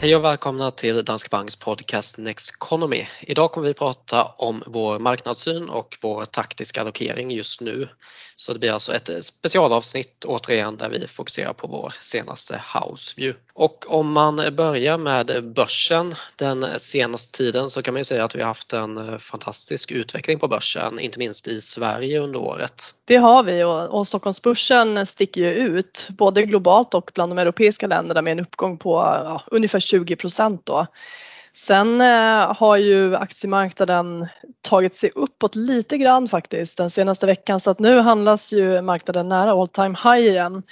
Hej och välkomna till Danske Banks podcast Next Economy. Idag kommer vi prata om vår marknadssyn och vår taktiska allokering just nu. Så det blir alltså ett specialavsnitt återigen där vi fokuserar på vår senaste house view. Och om man börjar med börsen den senaste tiden så kan man ju säga att vi har haft en fantastisk utveckling på börsen, inte minst i Sverige under året. Det har vi och, och Stockholmsbörsen sticker ju ut både globalt och bland de europeiska länderna med en uppgång på ja, ungefär 20 procent då. Sen eh, har ju aktiemarknaden tagit sig uppåt lite grann faktiskt den senaste veckan så att nu handlas ju marknaden nära all time high igen.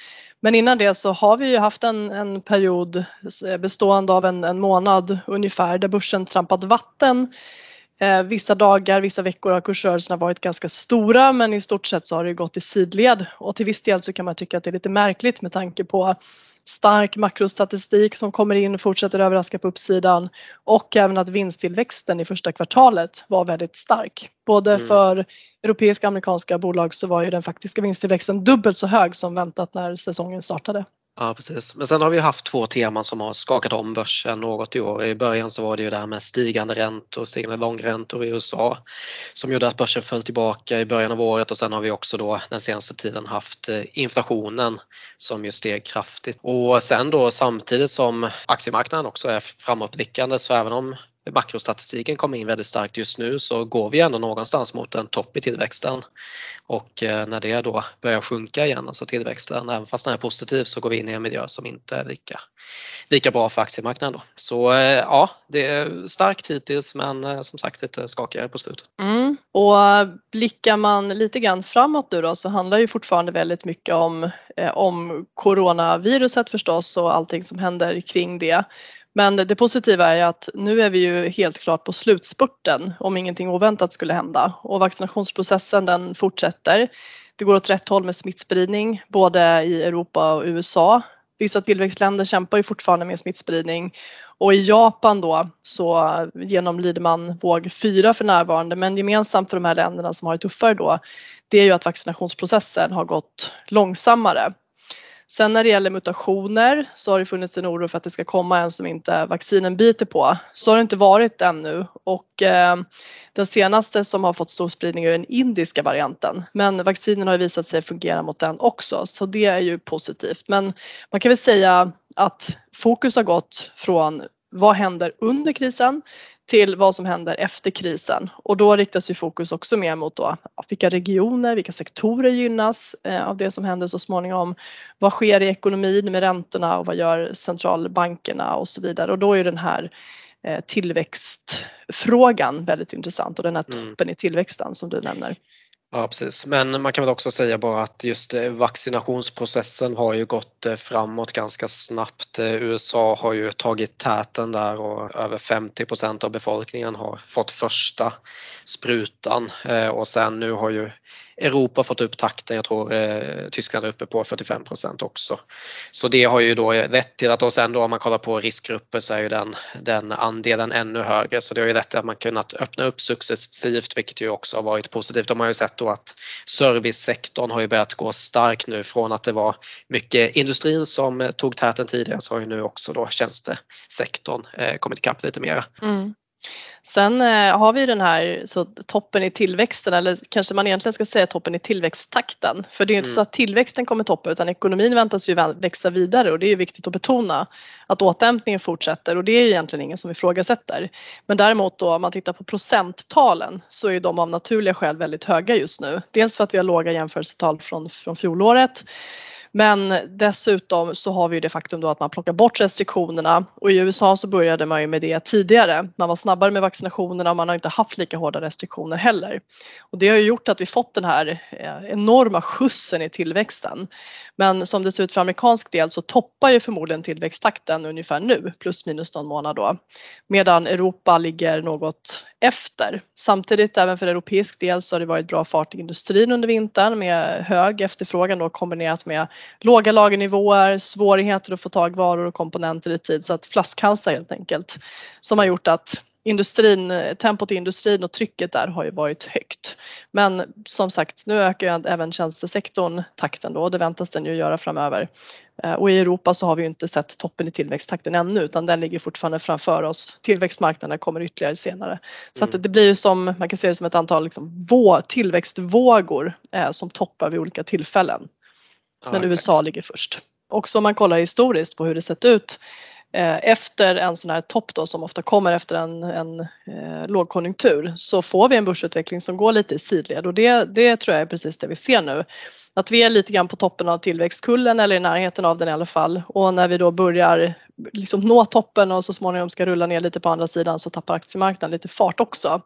Men innan det så har vi ju haft en, en period eh, bestående av en, en månad ungefär där börsen trampat vatten Eh, vissa dagar, vissa veckor har kursrörelserna varit ganska stora men i stort sett så har det gått i sidled och till viss del så kan man tycka att det är lite märkligt med tanke på stark makrostatistik som kommer in och fortsätter överraska på uppsidan och även att vinsttillväxten i första kvartalet var väldigt stark. Både mm. för europeiska och amerikanska bolag så var ju den faktiska vinsttillväxten dubbelt så hög som väntat när säsongen startade. Ja precis. Men sen har vi haft två teman som har skakat om börsen något i år. I början så var det ju det här med stigande räntor, stigande långräntor i USA som gjorde att börsen föll tillbaka i början av året och sen har vi också då den senaste tiden haft eh, inflationen som ju steg kraftigt. Och sen då samtidigt som aktiemarknaden också är framåtblickande så även om makrostatistiken kommer in väldigt starkt just nu så går vi ändå någonstans mot en topp i tillväxten. Och eh, när det då börjar sjunka igen, alltså tillväxten, även fast den är positiv så går vi in i en miljö som inte är lika, lika bra för aktiemarknaden. Då. Så eh, ja, det är starkt hittills men eh, som sagt lite skakigare på slutet. Mm. Och blickar man lite grann framåt nu då så handlar ju fortfarande väldigt mycket om, om coronaviruset förstås och allting som händer kring det. Men det positiva är att nu är vi ju helt klart på slutspurten om ingenting oväntat skulle hända och vaccinationsprocessen den fortsätter. Det går åt rätt håll med smittspridning både i Europa och USA. Vissa tillväxtländer kämpar ju fortfarande med smittspridning och i Japan då så genomlider man våg 4 för närvarande men gemensamt för de här länderna som har det tuffare då det är ju att vaccinationsprocessen har gått långsammare. Sen när det gäller mutationer så har det funnits en oro för att det ska komma en som inte vaccinen biter på. Så har det inte varit ännu och eh, den senaste som har fått stor spridning är den indiska varianten. Men vaccinen har visat sig fungera mot den också så det är ju positivt. Men man kan väl säga att fokus har gått från vad händer under krisen till vad som händer efter krisen och då riktas ju fokus också mer mot då, vilka regioner, vilka sektorer gynnas eh, av det som händer så småningom. Vad sker i ekonomin med räntorna och vad gör centralbankerna och så vidare och då är den här eh, tillväxtfrågan väldigt intressant och den här mm. toppen mm. i tillväxten som du nämner. Ja precis, men man kan väl också säga bara att just eh, vaccinationsprocessen har ju gått eh, framåt ganska snabbt. Eh, USA har ju tagit täten där och över 50% av befolkningen har fått första sprutan och sen nu har ju Europa fått upp takten, jag tror eh, Tyskland är uppe på 45% också. Så det har ju då lett till att och sen då om man kollar på riskgrupper så är ju den, den andelen ännu högre så det har ju lett till att man kunnat öppna upp successivt vilket ju också har varit positivt. De har ju sett då att servicesektorn har ju börjat gå starkt nu från att det var mycket industrin som tog täten tidigare så har ju nu också då tjänstesektorn eh, kommit ikapp lite mera. Mm. Sen eh, har vi den här så toppen i tillväxten eller kanske man egentligen ska säga toppen i tillväxttakten. För det är inte mm. så att tillväxten kommer toppa utan ekonomin väntas ju växa vidare och det är viktigt att betona att återhämtningen fortsätter och det är egentligen ingen som ifrågasätter. Men däremot då om man tittar på procenttalen så är de av naturliga skäl väldigt höga just nu. Dels för att vi har låga jämförelsetal från, från fjolåret men dessutom så har vi ju det faktum då att man plockar bort restriktionerna och i USA så började man ju med det tidigare. Man var snabbare med vaccinationerna och man har inte haft lika hårda restriktioner heller. Och det har ju gjort att vi fått den här eh, enorma skjutsen i tillväxten. Men som det ser ut för amerikansk del så toppar ju förmodligen tillväxttakten ungefär nu plus minus någon månad då. Medan Europa ligger något efter. Samtidigt även för europeisk del så har det varit bra fart i industrin under vintern med hög efterfrågan då kombinerat med låga lagernivåer, svårigheter att få tag varor och komponenter i tid så att flaskhalsar helt enkelt som har gjort att industrin, tempot i industrin och trycket där har ju varit högt. Men som sagt, nu ökar ju även tjänstesektorn takten då och det väntas den ju göra framöver. Eh, och i Europa så har vi ju inte sett toppen i tillväxttakten ännu utan den ligger fortfarande framför oss. Tillväxtmarknaderna kommer ytterligare senare. Så mm. att det blir ju som, man kan se det som ett antal liksom, vå, tillväxtvågor eh, som toppar vid olika tillfällen. Men ja, USA ligger först. Också om man kollar historiskt på hur det sett ut Eh, efter en sån här topp då som ofta kommer efter en, en eh, lågkonjunktur så får vi en börsutveckling som går lite i sidled och det, det tror jag är precis det vi ser nu. Att vi är lite grann på toppen av tillväxtkullen eller i närheten av den i alla fall och när vi då börjar liksom nå toppen och så småningom ska rulla ner lite på andra sidan så tappar aktiemarknaden lite fart också.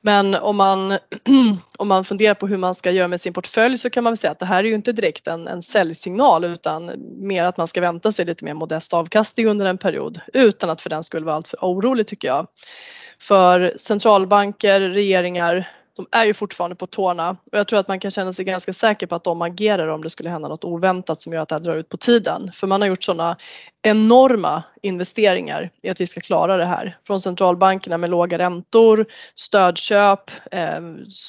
Men om man, om man funderar på hur man ska göra med sin portfölj så kan man säga att det här är ju inte direkt en, en säljsignal utan mer att man ska vänta sig lite mer modest avkastning under en period utan att för den skulle vara alltför orolig tycker jag. För centralbanker, regeringar de är ju fortfarande på tårna och jag tror att man kan känna sig ganska säker på att de agerar om det skulle hända något oväntat som gör att det här drar ut på tiden. För man har gjort sådana enorma investeringar i att vi ska klara det här. Från centralbankerna med låga räntor, stödköp, eh,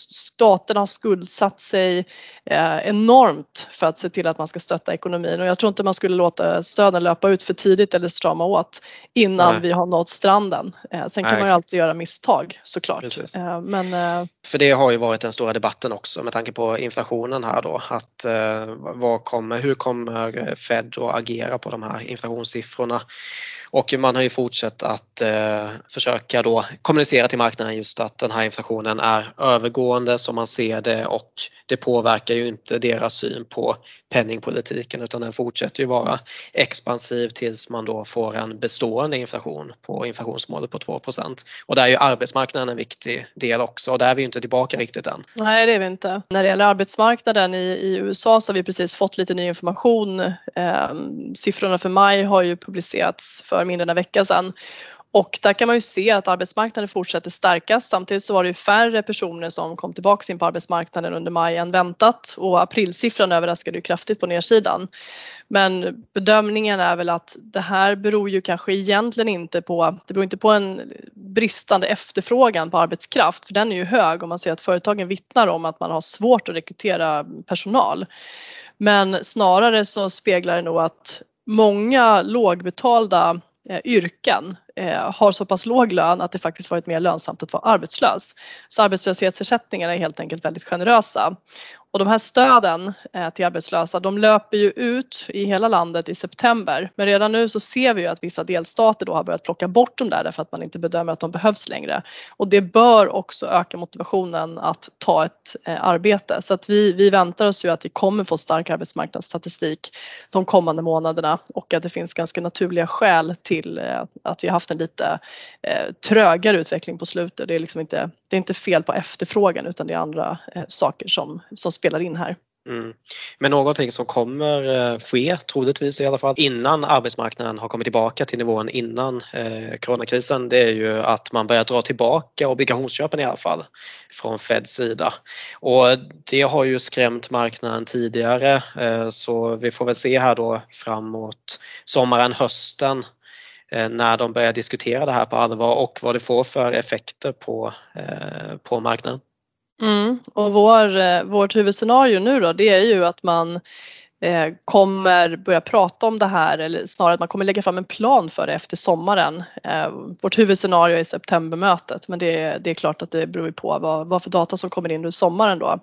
staterna har skuldsatt sig eh, enormt för att se till att man ska stötta ekonomin och jag tror inte man skulle låta stöden löpa ut för tidigt eller strama åt innan Nej. vi har nått stranden. Eh, sen kan Nej, man ju alltid göra misstag såklart. Eh, men, eh, för det har ju varit den stora debatten också med tanke på inflationen här då. Att, eh, vad kommer, hur kommer eh, Fed att agera på de här inflationssiffrorna? Och man har ju fortsatt att eh, försöka då kommunicera till marknaden just att den här inflationen är övergående som man ser det och det påverkar ju inte deras syn på penningpolitiken utan den fortsätter ju vara expansiv tills man då får en bestående inflation på inflationsmålet på 2% Och där är ju arbetsmarknaden en viktig del också och där är vi inte tillbaka riktigt än. Nej det är vi inte. När det gäller arbetsmarknaden i, i USA så har vi precis fått lite ny information. Eh, siffrorna för maj har ju publicerats för mindre än en vecka sedan och där kan man ju se att arbetsmarknaden fortsätter stärkas. Samtidigt så var det ju färre personer som kom tillbaka in på arbetsmarknaden under maj än väntat och aprilsiffran överraskade ju kraftigt på nedsidan. Men bedömningen är väl att det här beror ju kanske egentligen inte på, det beror inte på en bristande efterfrågan på arbetskraft för den är ju hög och man ser att företagen vittnar om att man har svårt att rekrytera personal. Men snarare så speglar det nog att många lågbetalda Eh, yrken eh, har så pass låg lön att det faktiskt varit mer lönsamt att vara arbetslös. Så arbetslöshetsersättningarna är helt enkelt väldigt generösa. Och de här stöden eh, till arbetslösa de löper ju ut i hela landet i september. Men redan nu så ser vi ju att vissa delstater då har börjat plocka bort de där därför att man inte bedömer att de behövs längre. Och det bör också öka motivationen att ta ett eh, arbete. Så att vi, vi väntar oss ju att vi kommer få stark arbetsmarknadsstatistik de kommande månaderna och att det finns ganska naturliga skäl till eh, att vi har haft en lite eh, trögare utveckling på slutet. Det är liksom inte, det är inte fel på efterfrågan utan det är andra eh, saker som, som spelar in här. Mm. Men någonting som kommer eh, ske, troligtvis i alla fall, innan arbetsmarknaden har kommit tillbaka till nivån innan eh, coronakrisen, det är ju att man börjar dra tillbaka obligationsköpen i alla fall från Feds sida. Och det har ju skrämt marknaden tidigare eh, så vi får väl se här då framåt sommaren, hösten eh, Eh, när de börjar diskutera det här på allvar och vad det får för effekter på, eh, på marknaden. Mm. Och vår, eh, vårt huvudscenario nu då det är ju att man kommer börja prata om det här eller snarare att man kommer lägga fram en plan för det efter sommaren. Vårt huvudscenario är septembermötet men det, det är klart att det beror på vad, vad för data som kommer in under sommaren då.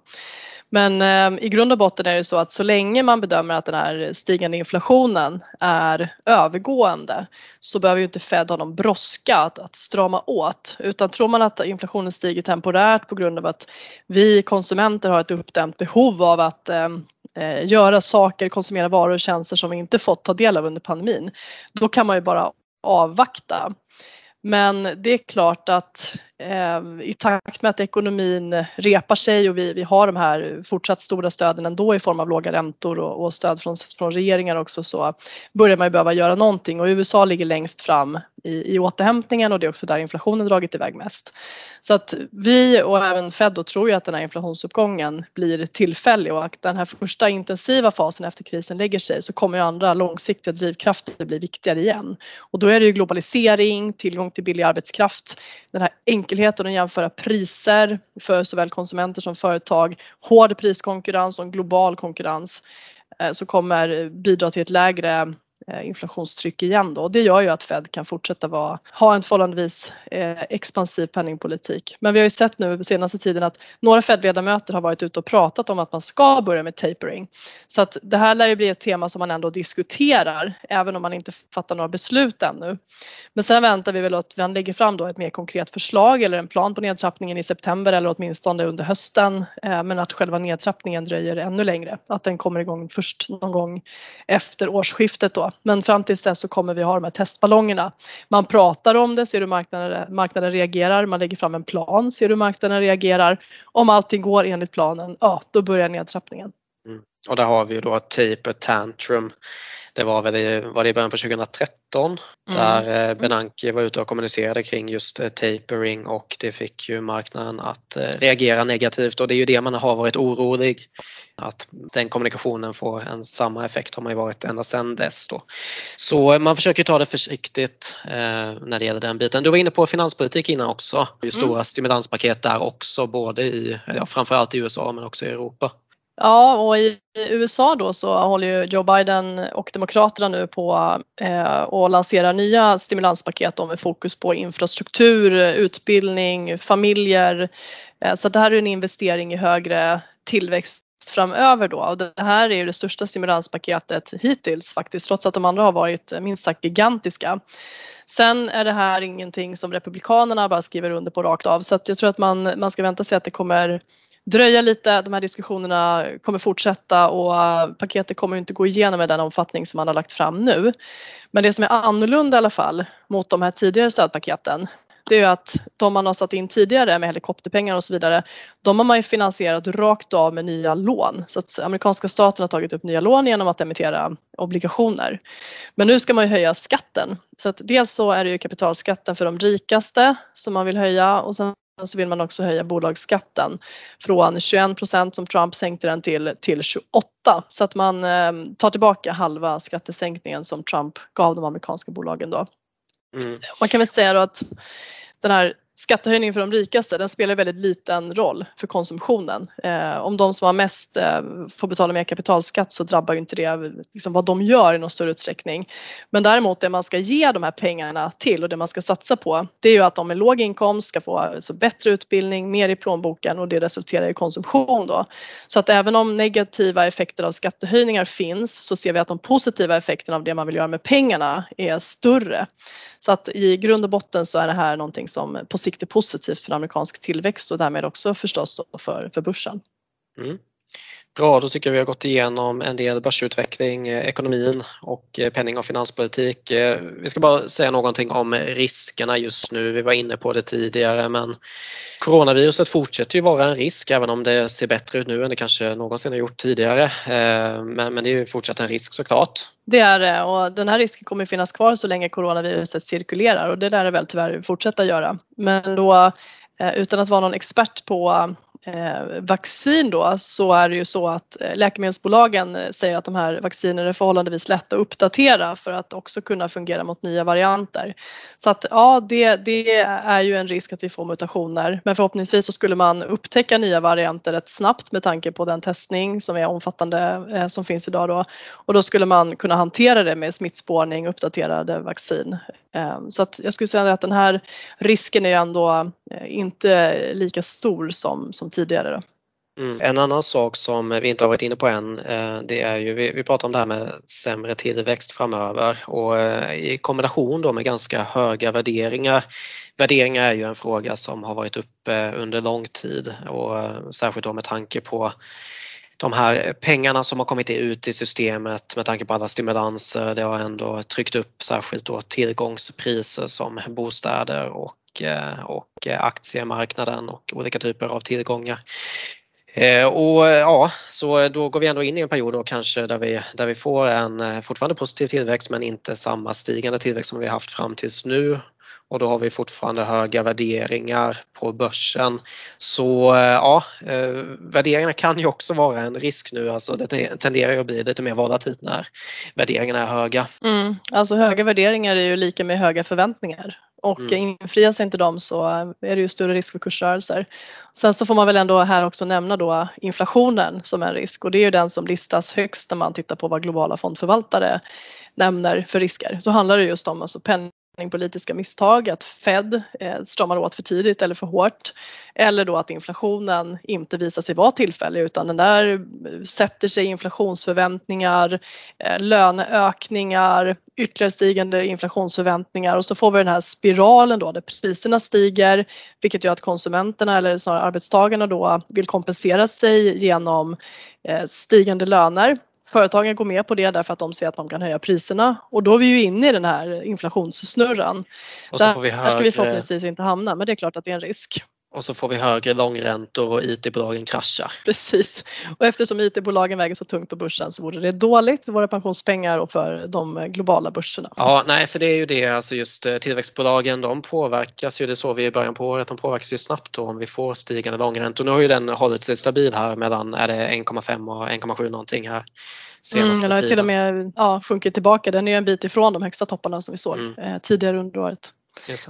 Men eh, i grund och botten är det så att så länge man bedömer att den här stigande inflationen är övergående så behöver ju inte Fed ha någon brådska att, att strama åt utan tror man att inflationen stiger temporärt på grund av att vi konsumenter har ett uppdämt behov av att ehm, eh, göra saker, konsumera varor och tjänster som vi inte fått ta del av under pandemin. Då kan man ju bara avvakta. Men det är klart att eh, i takt med att ekonomin repar sig och vi, vi har de här fortsatt stora stöden ändå i form av låga räntor och, och stöd från, från regeringar också så börjar man ju behöva göra någonting och USA ligger längst fram i, i återhämtningen och det är också där inflationen dragit iväg mest. Så att vi och även Fed då tror ju att den här inflationsuppgången blir tillfällig och att den här första intensiva fasen efter krisen lägger sig så kommer ju andra långsiktiga drivkrafter bli viktigare igen. Och då är det ju globalisering, tillgång tillgång till billig arbetskraft, den här enkelheten att jämföra priser för såväl konsumenter som företag, hård priskonkurrens och en global konkurrens eh, så kommer bidra till ett lägre Eh, inflationstryck igen då. Det gör ju att Fed kan fortsätta vara, ha en förhållandevis eh, expansiv penningpolitik. Men vi har ju sett nu på senaste tiden att några Fed-ledamöter har varit ute och pratat om att man ska börja med tapering. Så att det här lär ju bli ett tema som man ändå diskuterar även om man inte fattar några beslut ännu. Men sen väntar vi väl att man lägger fram då ett mer konkret förslag eller en plan på nedtrappningen i september eller åtminstone under hösten. Eh, men att själva nedtrappningen dröjer ännu längre. Att den kommer igång först någon gång efter årsskiftet då. Men fram tills dess så kommer vi ha de här testballongerna. Man pratar om det, ser hur marknaden, marknaden reagerar, man lägger fram en plan, ser hur marknaden reagerar. Om allting går enligt planen, ja då börjar nedtrappningen. Mm. Och där har vi ju då taper tantrum. Det var väl i, var det i början på 2013 mm. där eh, Benanke var ute och kommunicerade kring just eh, tapering och det fick ju marknaden att eh, reagera negativt och det är ju det man har varit orolig att den kommunikationen får en samma effekt har man ju varit ända sedan dess då. Så man försöker ta det försiktigt eh, när det gäller den biten. Du var inne på finanspolitik innan också. Det är stora mm. stimulanspaket där också både i, ja, framförallt i USA men också i Europa. Ja, och i USA då så håller ju Joe Biden och Demokraterna nu på eh, och lanserar nya stimulanspaket då med fokus på infrastruktur, utbildning, familjer. Eh, så det här är en investering i högre tillväxt framöver då. Och det här är ju det största stimulanspaketet hittills faktiskt, trots att de andra har varit minst sagt gigantiska. Sen är det här ingenting som Republikanerna bara skriver under på rakt av så att jag tror att man, man ska vänta sig att det kommer dröja lite. De här diskussionerna kommer fortsätta och eh, paketet kommer inte gå igenom i den omfattning som man har lagt fram nu. Men det som är annorlunda i alla fall mot de här tidigare stödpaketen det är ju att de man har satt in tidigare med helikopterpengar och så vidare, de har man ju finansierat rakt av med nya lån. Så att amerikanska staten har tagit upp nya lån genom att emittera obligationer. Men nu ska man ju höja skatten. Så att dels så är det ju kapitalskatten för de rikaste som man vill höja och sen så vill man också höja bolagsskatten från 21 procent som Trump sänkte den till, till 28 så att man eh, tar tillbaka halva skattesänkningen som Trump gav de amerikanska bolagen då. Mm. Man kan väl säga då att den här skattehöjningen för de rikaste den spelar väldigt liten roll för konsumtionen. Eh, om de som har mest eh, får betala mer kapitalskatt så drabbar ju inte det liksom, vad de gör i någon större utsträckning. Men däremot det man ska ge de här pengarna till och det man ska satsa på det är ju att de med låg inkomst ska få alltså, bättre utbildning, mer i plånboken och det resulterar i konsumtion då. Så att även om negativa effekter av skattehöjningar finns så ser vi att de positiva effekterna av det man vill göra med pengarna är större. Så att i grund och botten så är det här någonting som på sikt är positivt för amerikansk tillväxt och därmed också förstås för, för börsen. Mm. Bra, då tycker jag vi har gått igenom en del börsutveckling, eh, ekonomin och eh, penning och finanspolitik. Eh, vi ska bara säga någonting om riskerna just nu. Vi var inne på det tidigare men coronaviruset fortsätter ju vara en risk även om det ser bättre ut nu än det kanske någonsin har gjort tidigare. Men, men det är ju fortsatt en risk såklart. Det är det och den här risken kommer finnas kvar så länge coronaviruset cirkulerar och det lär det väl tyvärr fortsätta göra. Men då utan att vara någon expert på Eh, vaccin då så är det ju så att eh, läkemedelsbolagen eh, säger att de här vaccinerna är förhållandevis lätta att uppdatera för att också kunna fungera mot nya varianter. Så att ja, det, det är ju en risk att vi får mutationer men förhoppningsvis så skulle man upptäcka nya varianter rätt snabbt med tanke på den testning som är omfattande eh, som finns idag då och då skulle man kunna hantera det med smittspårning, uppdaterade vaccin. Eh, så att jag skulle säga att den här risken är ändå inte lika stor som, som tidigare. Mm. En annan sak som vi inte har varit inne på än, eh, det är ju, vi, vi pratar om det här med sämre tillväxt framöver och eh, i kombination då med ganska höga värderingar. Värderingar är ju en fråga som har varit uppe under lång tid och eh, särskilt då med tanke på de här pengarna som har kommit ut i systemet med tanke på alla stimulanser, det har ändå tryckt upp särskilt då tillgångspriser som bostäder och och eh, eh, aktiemarknaden och olika typer av tillgångar. Eh, och ja, så då går vi ändå in i en period då kanske där vi, där vi får en fortfarande positiv tillväxt men inte samma stigande tillväxt som vi haft fram tills nu och då har vi fortfarande höga värderingar på börsen. Så eh, ja, eh, värderingarna kan ju också vara en risk nu. Alltså det tenderar ju att bli lite mer volatilt när värderingarna är höga. Mm, alltså höga värderingar är ju lika med höga förväntningar och mm. infrias inte de så är det ju större risk för kursrörelser. Sen så får man väl ändå här också nämna då inflationen som en risk och det är ju den som listas högst när man tittar på vad globala fondförvaltare nämner för risker. Då handlar det just om alltså politiska misstag, att Fed eh, stramar åt för tidigt eller för hårt. Eller då att inflationen inte visar sig vara tillfällig utan den där eh, sätter sig inflationsförväntningar, eh, löneökningar, ytterligare stigande inflationsförväntningar och så får vi den här spiralen då där priserna stiger vilket gör att konsumenterna eller snarare arbetstagarna då vill kompensera sig genom stigande löner Företagen går med på det därför att de ser att de kan höja priserna och då är vi ju inne i den här inflationssnurran. Och så får vi högre... Där ska vi förhoppningsvis inte hamna men det är klart att det är en risk. Och så får vi högre långräntor och IT-bolagen kraschar. Precis. Och eftersom IT-bolagen väger så tungt på börsen så vore det dåligt för våra pensionspengar och för de globala börserna. Ja, nej, för det är ju det, alltså just eh, tillväxtbolagen de påverkas ju, det såg vi i början på året, de påverkas ju snabbt då om vi får stigande långräntor. Nu har ju den hållit sig stabil här mellan, är det 1,5 och 1,7 någonting här senaste mm, den har till och med ja, sjunkit tillbaka, den är ju en bit ifrån de högsta topparna som vi såg mm. eh, tidigare under året.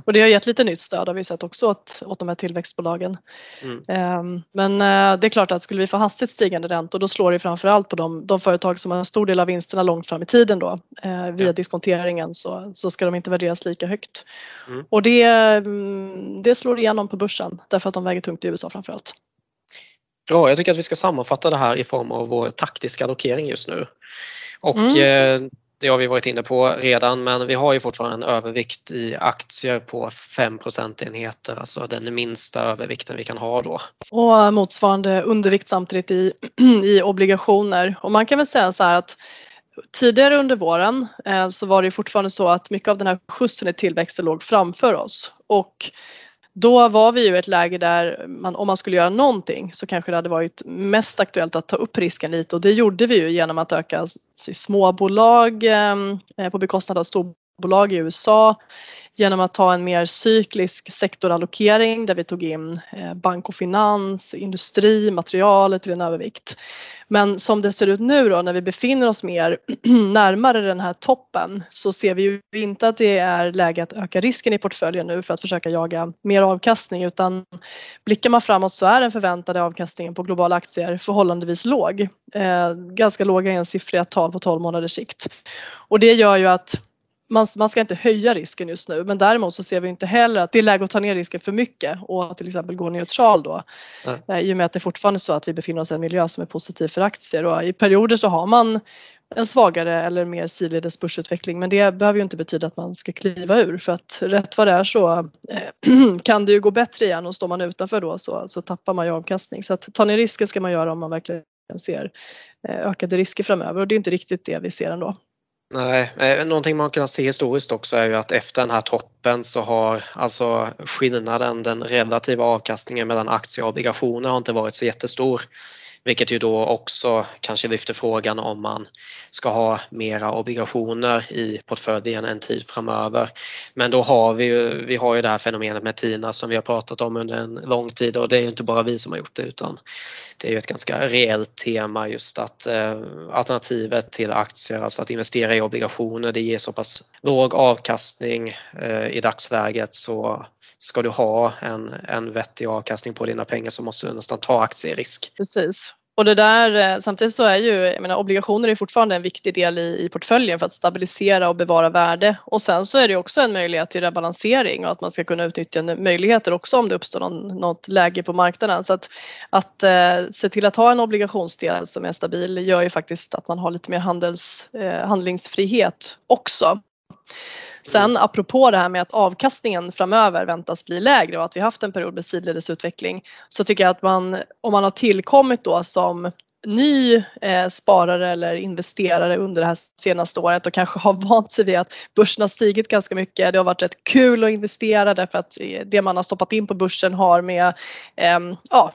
Och det har gett lite nytt stöd har vi sett också åt, åt de här tillväxtbolagen. Mm. Um, men uh, det är klart att skulle vi få hastigt stigande räntor då slår det framförallt på de, de företag som har en stor del av vinsterna långt fram i tiden då. Uh, via ja. diskonteringen så, så ska de inte värderas lika högt. Mm. Och det, um, det slår igenom på börsen därför att de väger tungt i USA framförallt. Bra, jag tycker att vi ska sammanfatta det här i form av vår taktiska allokering just nu. Och mm det har vi varit inne på redan men vi har ju fortfarande en övervikt i aktier på 5 procentenheter, alltså den minsta övervikten vi kan ha då. Och motsvarande undervikt samtidigt i, i obligationer. Och man kan väl säga så här att tidigare under våren eh, så var det fortfarande så att mycket av den här skjutsen i tillväxten låg framför oss och då var vi ju i ett läge där man, om man skulle göra någonting så kanske det hade varit mest aktuellt att ta upp risken lite. Och det gjorde vi ju genom att öka småbolag eh, på bekostnad av bolag i USA genom att ta en mer cyklisk sektorallokering där vi tog in eh, bank och finans, industri, materialet till en övervikt. Men som det ser ut nu då när vi befinner oss mer närmare den här toppen så ser vi ju inte att det är läge att öka risken i portföljen nu för att försöka jaga mer avkastning utan blickar man framåt så är den förväntade avkastningen på globala aktier förhållandevis låg. Eh, ganska låga ensiffriga tal på 12 månaders sikt. Och det gör ju att man, man ska inte höja risken just nu men däremot så ser vi inte heller att det är läge att ta ner risken för mycket och att till exempel gå neutral då. Nej. I och med att det är fortfarande så att vi befinner oss i en miljö som är positiv för aktier och i perioder så har man en svagare eller mer sidledes börsutveckling men det behöver ju inte betyda att man ska kliva ur för att rätt vad det är så eh, kan det ju gå bättre igen och står man utanför då så, så tappar man ju avkastning så att ta ner risken ska man göra om man verkligen ser eh, ökade risker framöver och det är inte riktigt det vi ser ändå. Nej, eh, någonting man kan se historiskt också är ju att efter den här toppen så har alltså skillnaden, den relativa avkastningen mellan aktier och obligationer har inte varit så jättestor. Vilket ju då också kanske lyfter frågan om man ska ha mera obligationer i portföljen en tid framöver. Men då har vi ju, vi har ju det här fenomenet med TINA som vi har pratat om under en lång tid och det är ju inte bara vi som har gjort det utan det är ju ett ganska reellt tema just att eh, alternativet till aktier, alltså att investera i obligationer, det ger så pass låg avkastning eh, i dagsläget så ska du ha en, en vettig avkastning på dina pengar så måste du nästan ta aktierisk. Precis. Och det där, eh, samtidigt så är ju, jag menar, obligationer är fortfarande en viktig del i, i portföljen för att stabilisera och bevara värde. Och sen så är det också en möjlighet till rebalansering och att man ska kunna utnyttja möjligheter också om det uppstår någon, något läge på marknaden. Så att, att eh, se till att ha en obligationsdel som är stabil gör ju faktiskt att man har lite mer handels, eh, handlingsfrihet också. Sen apropå det här med att avkastningen framöver väntas bli lägre och att vi haft en period med sidledesutveckling så tycker jag att man om man har tillkommit då som ny eh, sparare eller investerare under det här senaste året och kanske har vant sig vid att börsen har stigit ganska mycket. Det har varit rätt kul att investera därför att eh, det man har stoppat in på börsen har med ehm, eh, ja,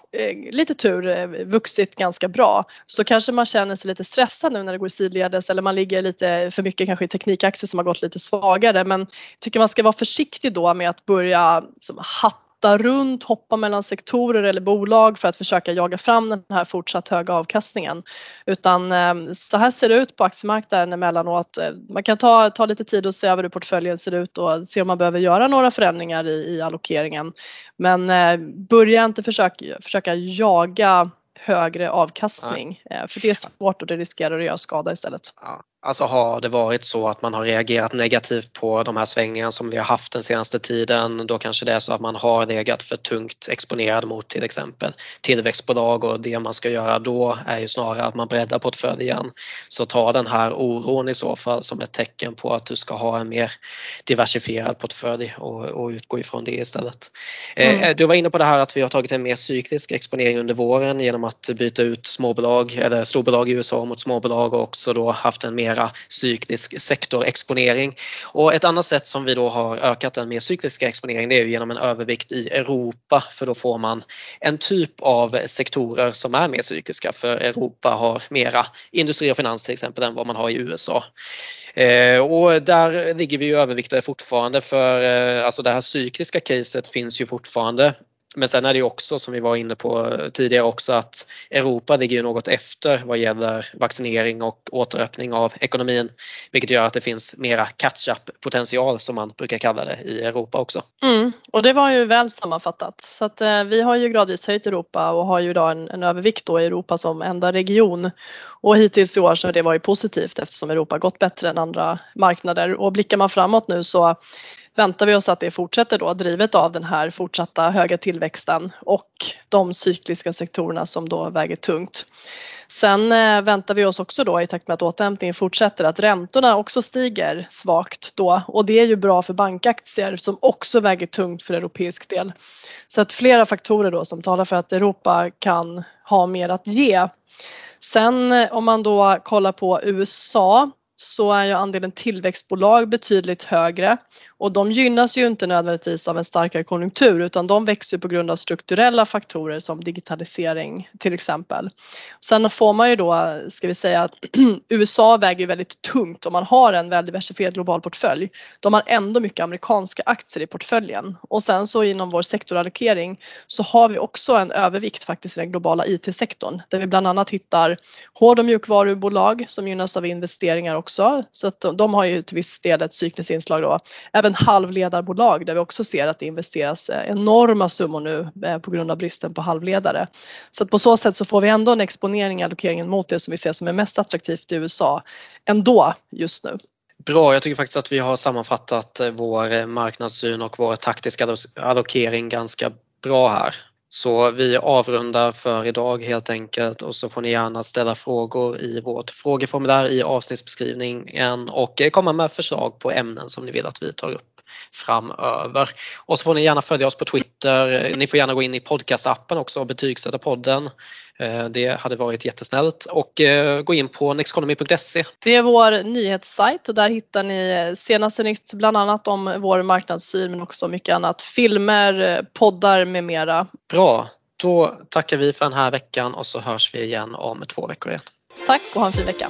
lite tur eh, vuxit ganska bra. Så kanske man känner sig lite stressad nu när det går sidledes eller man ligger lite för mycket kanske i teknikaktier som har gått lite svagare men jag tycker man ska vara försiktig då med att börja som, hatta hatta runt, hoppa mellan sektorer eller bolag för att försöka jaga fram den här fortsatt höga avkastningen. Utan eh, så här ser det ut på aktiemarknaden emellanåt. Eh, man kan ta, ta lite tid och se över hur portföljen ser ut och se om man behöver göra några förändringar i, i allokeringen. Men eh, börja inte försöka, försöka jaga högre avkastning Nej. för det är svårt och det riskerar att göra skada istället. Ja. Alltså har det varit så att man har reagerat negativt på de här svängningarna som vi har haft den senaste tiden, då kanske det är så att man har legat för tungt exponerad mot till exempel tillväxtbolag och det man ska göra då är ju snarare att man breddar portföljen. Så ta den här oron i så fall som ett tecken på att du ska ha en mer diversifierad portfölj och, och utgå ifrån det istället. Eh, mm. Du var inne på det här att vi har tagit en mer cyklisk exponering under våren genom att byta ut småbolag eller storbolag i USA mot småbolag och också då haft en mer mera cyklisk sektorexponering. Och ett annat sätt som vi då har ökat den mer cykliska exponeringen det är genom en övervikt i Europa för då får man en typ av sektorer som är mer cykliska för Europa har mera industri och finans till exempel än vad man har i USA. Eh, och där ligger vi ju överviktade fortfarande för eh, alltså det här cykliska caset finns ju fortfarande men sen är det ju också som vi var inne på tidigare också att Europa ligger ju något efter vad gäller vaccinering och återöppning av ekonomin. Vilket gör att det finns mera catch-up potential som man brukar kalla det i Europa också. Mm, och det var ju väl sammanfattat. Så att eh, vi har ju gradvis höjt Europa och har ju idag en, en övervikt då i Europa som enda region. Och hittills i år så har det varit positivt eftersom Europa gått bättre än andra marknader. Och blickar man framåt nu så väntar vi oss att det fortsätter då drivet av den här fortsatta höga tillväxten och de cykliska sektorerna som då väger tungt. Sen eh, väntar vi oss också då i takt med att återhämtningen fortsätter att räntorna också stiger svagt då och det är ju bra för bankaktier som också väger tungt för europeisk del. Så att flera faktorer då som talar för att Europa kan ha mer att ge. Sen eh, om man då kollar på USA så är ju andelen tillväxtbolag betydligt högre och de gynnas ju inte nödvändigtvis av en starkare konjunktur utan de växer på grund av strukturella faktorer som digitalisering till exempel. Sen får man ju då, ska vi säga att USA väger väldigt tungt om man har en väl diversifierad global portfölj. De har ändå mycket amerikanska aktier i portföljen och sen så inom vår sektorallokering så har vi också en övervikt faktiskt i den globala IT-sektorn där vi bland annat hittar hård och mjukvarubolag som gynnas av investeringar också så att de har ju till viss del ett cykliskt inslag då även halvledarbolag där vi också ser att det investeras eh, enorma summor nu eh, på grund av bristen på halvledare. Så att på så sätt så får vi ändå en exponering i allokeringen mot det som vi ser som är mest attraktivt i USA ändå just nu. Bra, jag tycker faktiskt att vi har sammanfattat eh, vår marknadssyn och vår taktiska allokering ganska bra här. Så vi avrundar för idag helt enkelt och så får ni gärna ställa frågor i vårt frågeformulär i avsnittsbeskrivningen och komma med förslag på ämnen som ni vill att vi tar upp framöver. Och så får ni gärna följa oss på Twitter. Ni får gärna gå in i podcastappen också och betygsätta podden. Eh, det hade varit jättesnällt och eh, gå in på nexeconomy.se. Det är vår nyhetssajt och där hittar ni senaste nytt bland annat om vår marknadssyn men också mycket annat. Filmer, poddar med mera. Bra, då tackar vi för den här veckan och så hörs vi igen om två veckor igen. Tack och ha en fin vecka.